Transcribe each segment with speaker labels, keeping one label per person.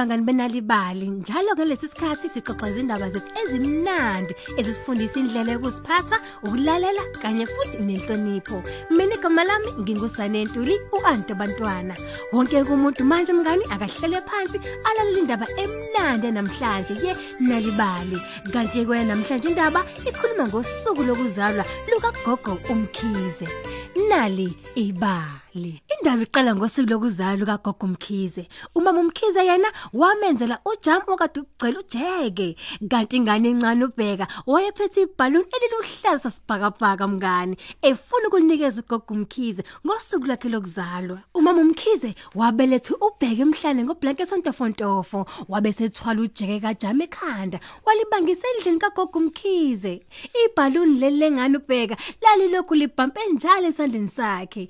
Speaker 1: Sanibonani bangani benalibali njalo ngalesi sikhathi sixoxa izindaba zethu ezimnandi ezisifundisa indlela yokusiphatha ukulalela kanye futhi nenhlonipho. Mina igama lami ngingusane Ntuli uanto bantwana. Wonke umuntu manje mngani akahlele phansi alalela indaba emnandi namhlanje ye nalibali. Kanti kwena namhlanje indaba ikhuluma ngosuku lokuzalwa luka gogo umkhize. Nali ibali. Indaba iqala ngosuku lokuzalwa kagogo umkhize umama umkhize yena wamenzela ujamu okade ugcwele ujeke. Kanti ingane encane ubheka wayephethe ibhaluni eliluhlaza sibhakabhaka mngani efuna ukunikeza ugogo umkhize ngosuku lakhe lokuzalwa. Umama umkhize wabelethe ubheke emhlane ngoblanket sontofontofo wabe sethwala ujeke kajama ekhanda walibangisa endlini kagogo umkhize ibhaluni leli lengane ubheka lalilokhu libhampe njalo esandleni sakhe.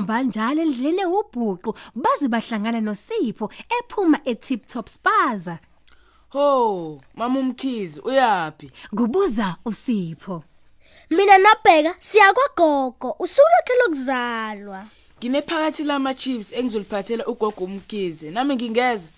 Speaker 1: Bahamba njalo endleleni ewubhuqu baze bahlangana noSipho ephuma eTip Top Spaza
Speaker 2: Ho, mama umkhizi uyapi?
Speaker 1: kubuza uSipho
Speaker 3: Mina nabheka siya kwagogo usuku lakhe lokuzalwa.
Speaker 2: Nginephakathi lama chips engizoliphathela ugogo umkhizi. Nami ngingeza.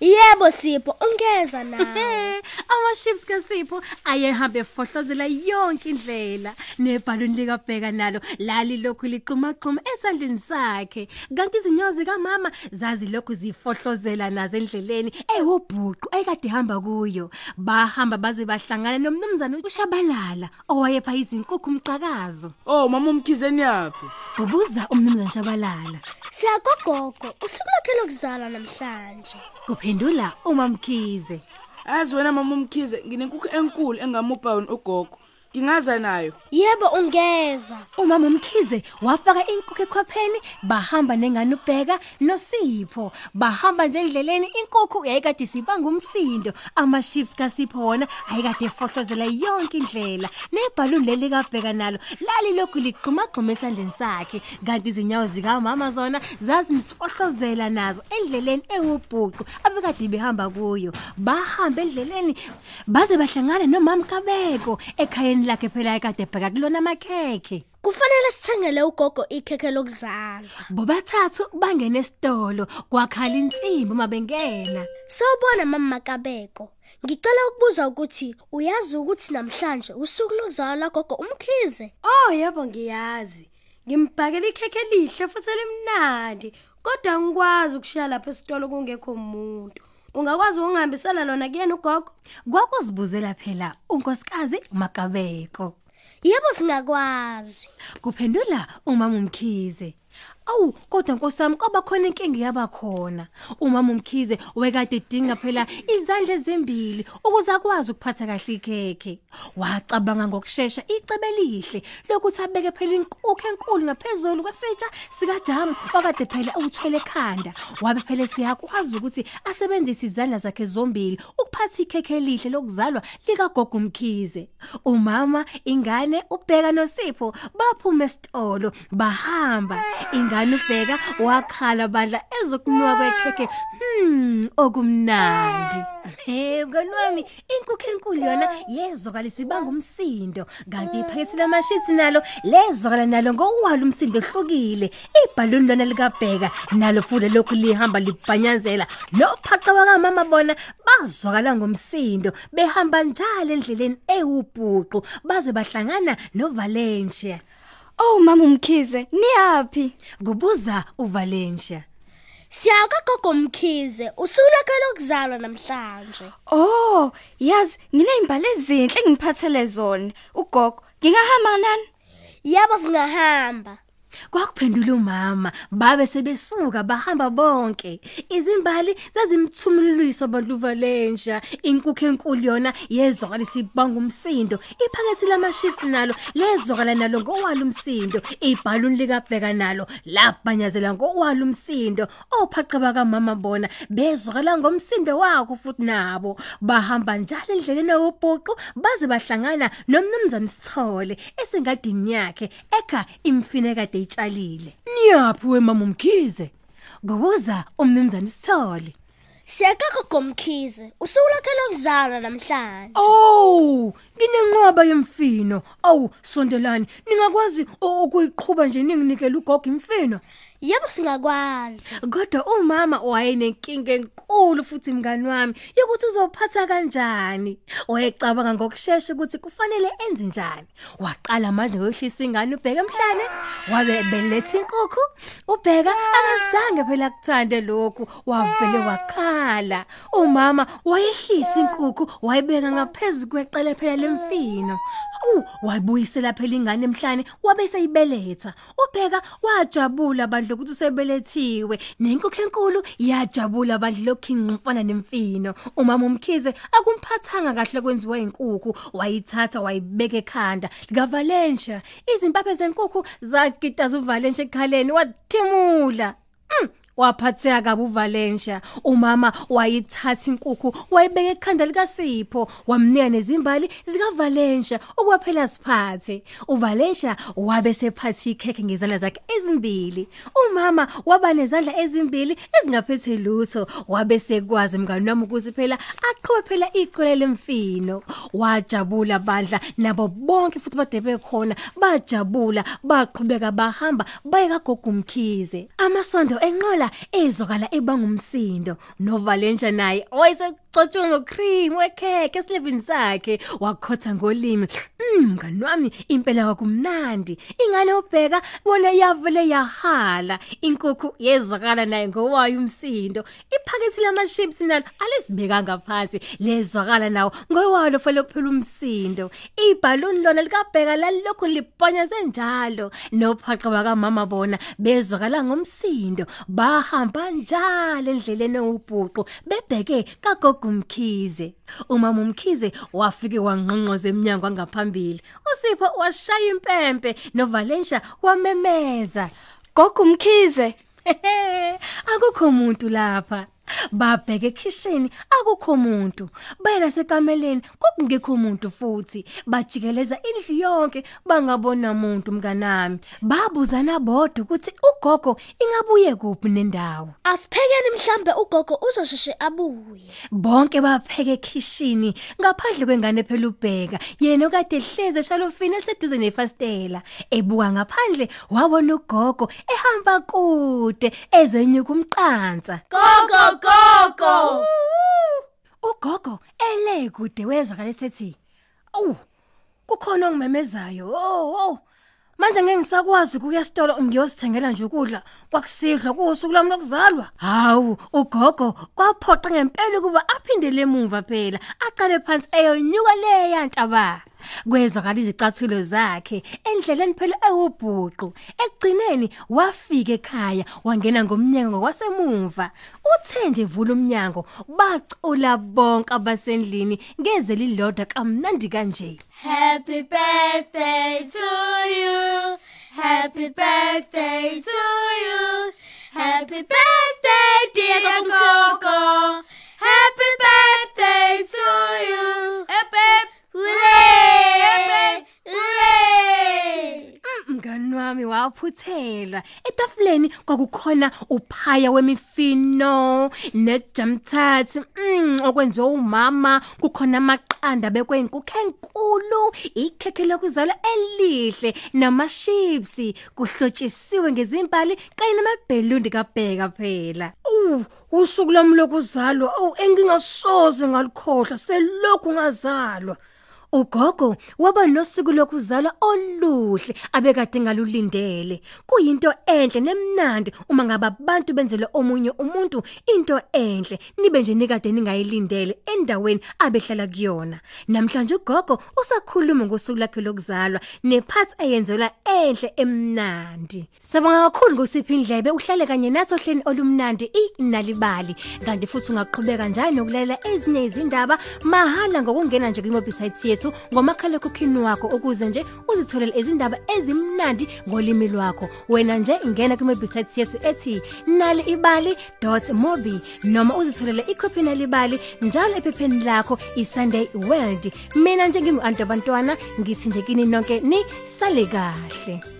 Speaker 3: Yebo Sipho, ungeza nawe.
Speaker 1: ama chips kaSipho ayehambe fohlozela yonke indlela nebhaluni likabheka nalo lali lokhu liqhuma qhuma esandleni sakhe kanti izinyozi kamama zazi lokhu zifohlozela nazo endleleni ewubhuqu ekade hamba kuyo bahamba baze bahlangana nomnumzana uShabalala owayepha izinkukhu umqhakazo
Speaker 2: Oh, mama umkhizi enyapi?
Speaker 1: kubuza umnumzana Shabalala
Speaker 3: Siya kwagogo usuku lakhe lokuzalwa namhlanje.
Speaker 1: Kuphendula umamkhize
Speaker 2: Azi wena mama umkhize nginenkukhu enkulu engamupha ugogo. Ngingaza nayo.
Speaker 3: Yebo ungeza.
Speaker 1: Umama umkhize wafaka inkukhu ekhwapheni bahamba nengane ubheka noSipho. Bahamba nje endleleni inkukhu yayikade isibanga umsindo. Ama chips kaSipho wona ayikade efohlozela yonke indlela. Nebhaluni leli kabheka nalo lali lokhu liqhuma qhuma esandleni sakhe. Kanti izinyawo zika mama zona zazifohlozela nazo endleleni ewubhuqu abekade behamba kuyo. Bahamba endleleni baze bahlangana nomama Kabeko ekhayeni lakhe phela ekade ebheka kulona amakhekhe
Speaker 3: Kufanele sithengele ugogo ikhekhe lokuzalwa.
Speaker 1: bobathathu bangena esitolo kwakhala insimbi uma bengena
Speaker 3: Sawubona mama Makabeko. Ngicela ukubuza ukuthi uyazi ukuthi namhlanje usuku lokuzalwa lagogo umkhize?
Speaker 4: Oh yebo ngiyazi. Ngimbhakela ikhekhe elihle futhi elimnandi. Kodwa ngikwazi ukushiya lapha esitolo kungekho umuntu. Ungakwazi ukungihambisela lona kuyena ugogo?
Speaker 1: kwakuzibuzela phela unkosikazi Makabeko
Speaker 3: Yebo singakwazi.
Speaker 1: kuphendula umama umkhize Awu kodwa nkosami kwaba khona inkingi yabakhona umama umkhize wekade edinga phela izandla ezimbili ukuze akwazi ukuphatha kahle ikhekhe. Wacabanga ngokusheshsha icebe lihle lokuthi abeke phela inkukhu enkulu ngaphezulu kwesitsha sikajamu wakade phela uthwele ekhanda. Wabe phela siyakwazi ukuthi asebenzise izandla zakhe zombili ukuphatha ikhekhe elihle lokuzalwa likagogo umkhize. Umama ingane ubheka noSipho baphuma esitolo bahamba. Ingane ubheka wakhala badla ezokunuka kwekhekhe hmm okumnandi. Hey mngani wami inkukhu enkulu yona yezokala isibanga umsindo kanti iphakethile amashisi nalo lezokala nalo ngowalo umsindo ehlukile. Ibhaluni lona likabheka nalo futhi lokhu lihamba libhanyazela. Nophaqa wakamama bona bazokala ngomsindo behamba njalo endleleni ewubhuqu baze bahlangana noValencia.
Speaker 5: Oh mama umkhize, niyapi?
Speaker 1: kubuza uValencia
Speaker 3: Siya kwagogo umkhize usuku lakhe lokuzalwa namhlanje.
Speaker 5: Oh, yazi nginey'imbali ezinhle engiphathele zona. Ugogo, ngingahamba nani?
Speaker 3: Yebo singahamba.
Speaker 1: Kwakuphendula umama babe sebesuka bahamba bonke. Izimbali zazimthumulisa abantu Valencia inkukhu enkulu yona yezwakala isibanga umsindo. Iphakethile ama chips nalo lezwakala nalo ngowalo umsindo. Ibhaluni likabheka nalo labhanyazela ngowalo umsindo. Ophaqa bakamama bona bezwakala ngomsindo wakho futhi nabo. Bahamba njalo endleleni ewubhuqu baze bahlangana nomnumzane Sithole esingadini yakhe ekha imfine kade itshalile niyaphi wemama umkhize kubuza umnumzane Sithole
Speaker 3: Siya kwagogo umkhize usuku lakhe lokuzalwa namhlanje.
Speaker 1: Oh, nginenqwaba yemfino. Awu, sondelani, ningakwazi u- ukuyiqhubha nje ninginikele ugogo imfino.
Speaker 3: Yebo singakwazi.
Speaker 1: Kodwa umama wayenenkinga enkulu futhi mngani wami yokuthi uzophatha kanjani. Wayecabanga ngokusheshsha ukuthi kufanele enze njani. Waqala manje ngokwehlisa ingane ubheka emhlane, wabe beletha inkukhu. Ubheka akazange phela kuthande lokhu, wavele wakhala. Umama wayehlisa inkukhu, wayibeka ngaphezulu kweqele phela lemfino. U wayibuyisela phela ingane emhlane wabe seyibeletha. Ubheka wajabula bandla ukuthi usebelethiwe. Nenkukhu enkulu yajabula bandla lokhinqifana nemfino. Umama umkhize akumphathanga kahle kwenziwa inkukhu, wayithatha wayibeka ekhanda lika Valencia. Izimpaphe zenkukhu zagitaza uValencia ekhaleni wathimula. Mm. Waphatheka kabi uValencia umama wayithatha inkukhu wayibeka ekhanda likaSipho wamnika nezimbali zikaValencia okwaphela siphathe. uValencia wabe sephatha ikhekhe ngezandla zakhe ezimbili. Umama waba nezandla ezimbili ezingaphethe lutho wabe sekwazi mngani wami ukuthi phela aqhwe phela iqole lemfino. Wajabula bandla nabo bonke futhi bade bekhona bajabula baqhubeka bahamba baye kagogo umkhize amasondo enqola ezokala ebangumsindo noValentia naye wayesecotshwe ngocream wekheke esilevini sakhe wakhotha ngolimi. Mm mngani wami impela kwakumnandi. Ingane ubheka bona yavele yahala. Inkukhu yezwakala naye ngowayo umsindo. Iphakethi lama chips nalo alisibekanga phansi. Lezwakala nawo ngowalo fele phela umsindo. Ibhaluni lona likabheka lalokhu liponya senjalo nophaqo bakamama bona bezwakala ngomsindo. Bahamba njalo endleleni ubhuqu bebheke kagogo umkhize. Umama umkhize wafike wangqonqoza eminyango angaphambili usipho washaya impempe noValencia wamemeza.
Speaker 5: Gogo umkhize,
Speaker 1: akukho umuntu lapha. Babheke ekitchen akukho umuntu bayela sekameleni kokungekho umuntu futhi. Bajikeleza indlu yonke bangabona umuntu mnganami. Babuzana bodwa ukuthi ugogo ingabuye kuphi nendawo.
Speaker 3: Asiphekeni mhlambe ugogo uzosheshe abuye.
Speaker 1: bonke bapheka ekitchen ngaphandle kwengane phela ubheka. Yena okade ehleze eshalofini eliseduze nefastela ebuka ngaphandle wabona ugogo ehamba kude ezenyuka umqansa.
Speaker 4: Gogo gogo.
Speaker 1: ugogo ele kude wezwakala esethi awu kukhona ongimemezayo oh oh manje ngeke ngisakwazi ukuya esitolo ngiyosithengela nje ukudla kwakusidla kusuku lami lokuzalwa. Hawu ugogo kwaphoqa ngempela ukuba aphindele emuva phela aqale phansi eyonyuka leya ntaba. Kwezwakala izicathulo zakhe endleleni phela ewubhuqu ekugcineni wafika ekhaya wangena ngomnyango ngokwasemuva uthe nje vula umnyango bacula bonke abasendlini ngeze lilodwa kamnandi kanje
Speaker 4: Happy birthday to you. Happy birthday to you. Happy birthday dear Gogo. Happy birthday to you.
Speaker 1: Mngani wami waphuthelwa. Etafuleni kwakukhona uphaya wemifino nejamthathi mm okwenziwa umama kukhona amaqanda bekwenkukhu enkulu ikhekhe lokuzalwa elihle namaships kuhlotshisiwe ngezimbali kanye namabhelundi kabheka phela. Uh usuku lami lokuzalwa oh engingasoze ngalikhohlwa selokhu ngazalwa. Ugogo waba nosuku lokuzalwa oluhle abekade ngalulindele. Kuyinto enhle nemnandi uma ngaba abantu benzele omunye umuntu into enhle nibe nje nikade ningayilindele endaweni abehlala kuyona. Namhlanje ugogo usakhuluma ngosuku lakhe lokuzalwa nephathi ayenzelwa enhle emnandi. Sabonga kakhulu ngosiphi indlebe uhlale kanye naso hleni olumnandi inalibali kanti futhi ungaqhubeka njalo nokulalela ezinye izindaba mahala ngokungena nje kwi-website yethu ngomakhala ekhukhini wakho ukuze nje uzitholele izindaba ezimnandi ngolimi lwakho. Wena nje ingena kwi-website yethu ethi nalibali.mobi noma uzitholele ikhophi nalibali njalo ephepheni lakho iSunday World. Mina nje ngingu-anto abantwana ngithi nje kini nonke ni sale kahle.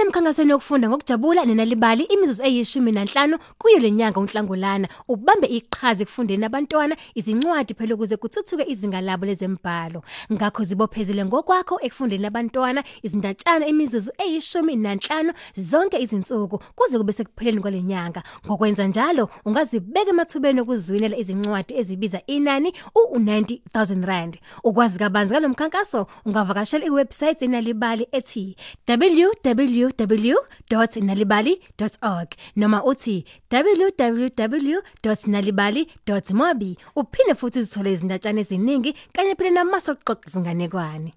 Speaker 1: Hlanganyela Uvela emkhankasweni yokufunda ngokujabula nenalibali imizuzu eyishumi nanhlanu kuyo lenyanga uNhlangulana ubambe iqhaza ekufundeni abantwana izincwadi phela ukuze kuthuthuke izinga labo lezembhalo. Ngakho zibophezele ngokwakho ekufundeni abantwana izindatshana imizuzu eyishumi nanhlanu zonke izinsuku kuze kube sekupheleni kwalenyanga. Ngokwenza njalo ungazibeka emathubeni okuzwinela izincwadi ezibiza inani u90000 rand. Ukwazi kabanzi ngalomkhankaso ungavakashela iwebsite enalibali ethi www.nalibali.org noma uthi www.nalibali.mobi uphinde futhi uzithole izindatshana eziningi kanye phela namaso okuxoxa izinganekwane